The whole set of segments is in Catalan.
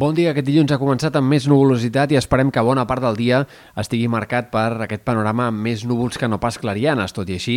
Bon dia, aquest dilluns ha començat amb més nuvolositat i esperem que bona part del dia estigui marcat per aquest panorama amb més núvols que no pas clarianes. Tot i així,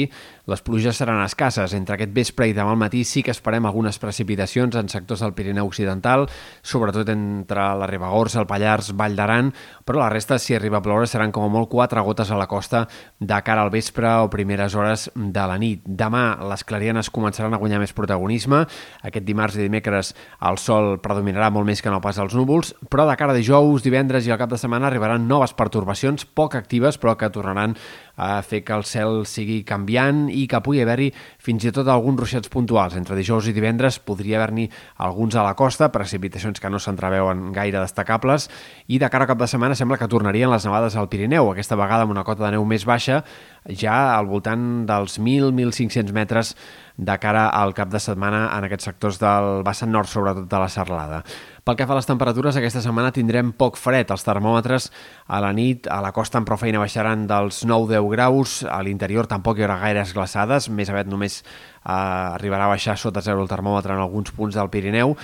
les pluges seran escasses. Entre aquest vespre i demà al matí sí que esperem algunes precipitacions en sectors del Pirineu Occidental, sobretot entre la Ribagorça, el Pallars, Vall d'Aran, però la resta, si arriba a ploure, seran com a molt quatre gotes a la costa de cara al vespre o primeres hores de la nit. Demà les clarianes començaran a guanyar més protagonisme. Aquest dimarts i dimecres el sol predominarà molt més que no pas els núvols, però de cara a dijous, divendres i al cap de setmana arribaran noves pertorbacions poc actives, però que tornaran a fer que el cel sigui canviant i que pugui haver-hi fins i tot alguns ruixats puntuals. Entre dijous i divendres podria haver-n'hi alguns a la costa, precipitacions que no s'entreveuen gaire destacables, i de cara al cap de setmana sembla que tornarien les nevades al Pirineu, aquesta vegada amb una cota de neu més baixa, ja al voltant dels 1.000-1.500 metres de cara al cap de setmana en aquests sectors del vessant nord, sobretot de la Serlada. Pel que fa a les temperatures, aquesta setmana tindrem poc fred. Els termòmetres a la nit a la costa amb prou feina baixaran dels 9-10 graus, a l'interior tampoc hi haurà gaires glaçades, més aviat només eh, arribarà a baixar sota zero el termòmetre en alguns punts del Pirineu,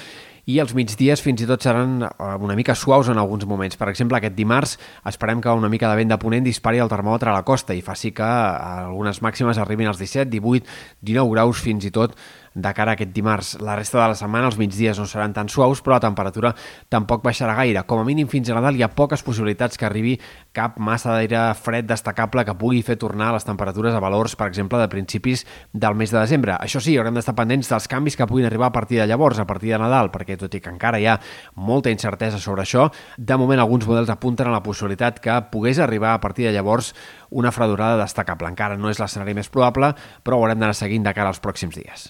i els migdies fins i tot seran eh, una mica suaus en alguns moments. Per exemple, aquest dimarts esperem que una mica de vent de ponent dispari el termòmetre a la costa i faci que algunes màximes arribin als 17, 18, 19 graus fins i tot de cara a aquest dimarts. La resta de la setmana els migdies no seran tan suaus, però la temperatura tampoc baixarà gaire. Com a mínim fins a Nadal hi ha poques possibilitats que arribi cap massa d'aire fred destacable que pugui fer tornar les temperatures a valors, per exemple, de principis del mes de desembre. Això sí, haurem d'estar pendents dels canvis que puguin arribar a partir de llavors, a partir de Nadal, perquè tot i que encara hi ha molta incertesa sobre això, de moment alguns models apunten a la possibilitat que pogués arribar a partir de llavors una fredurada destacable. Encara no és l'escenari més probable, però ho haurem d'anar seguint de cara als pròxims dies.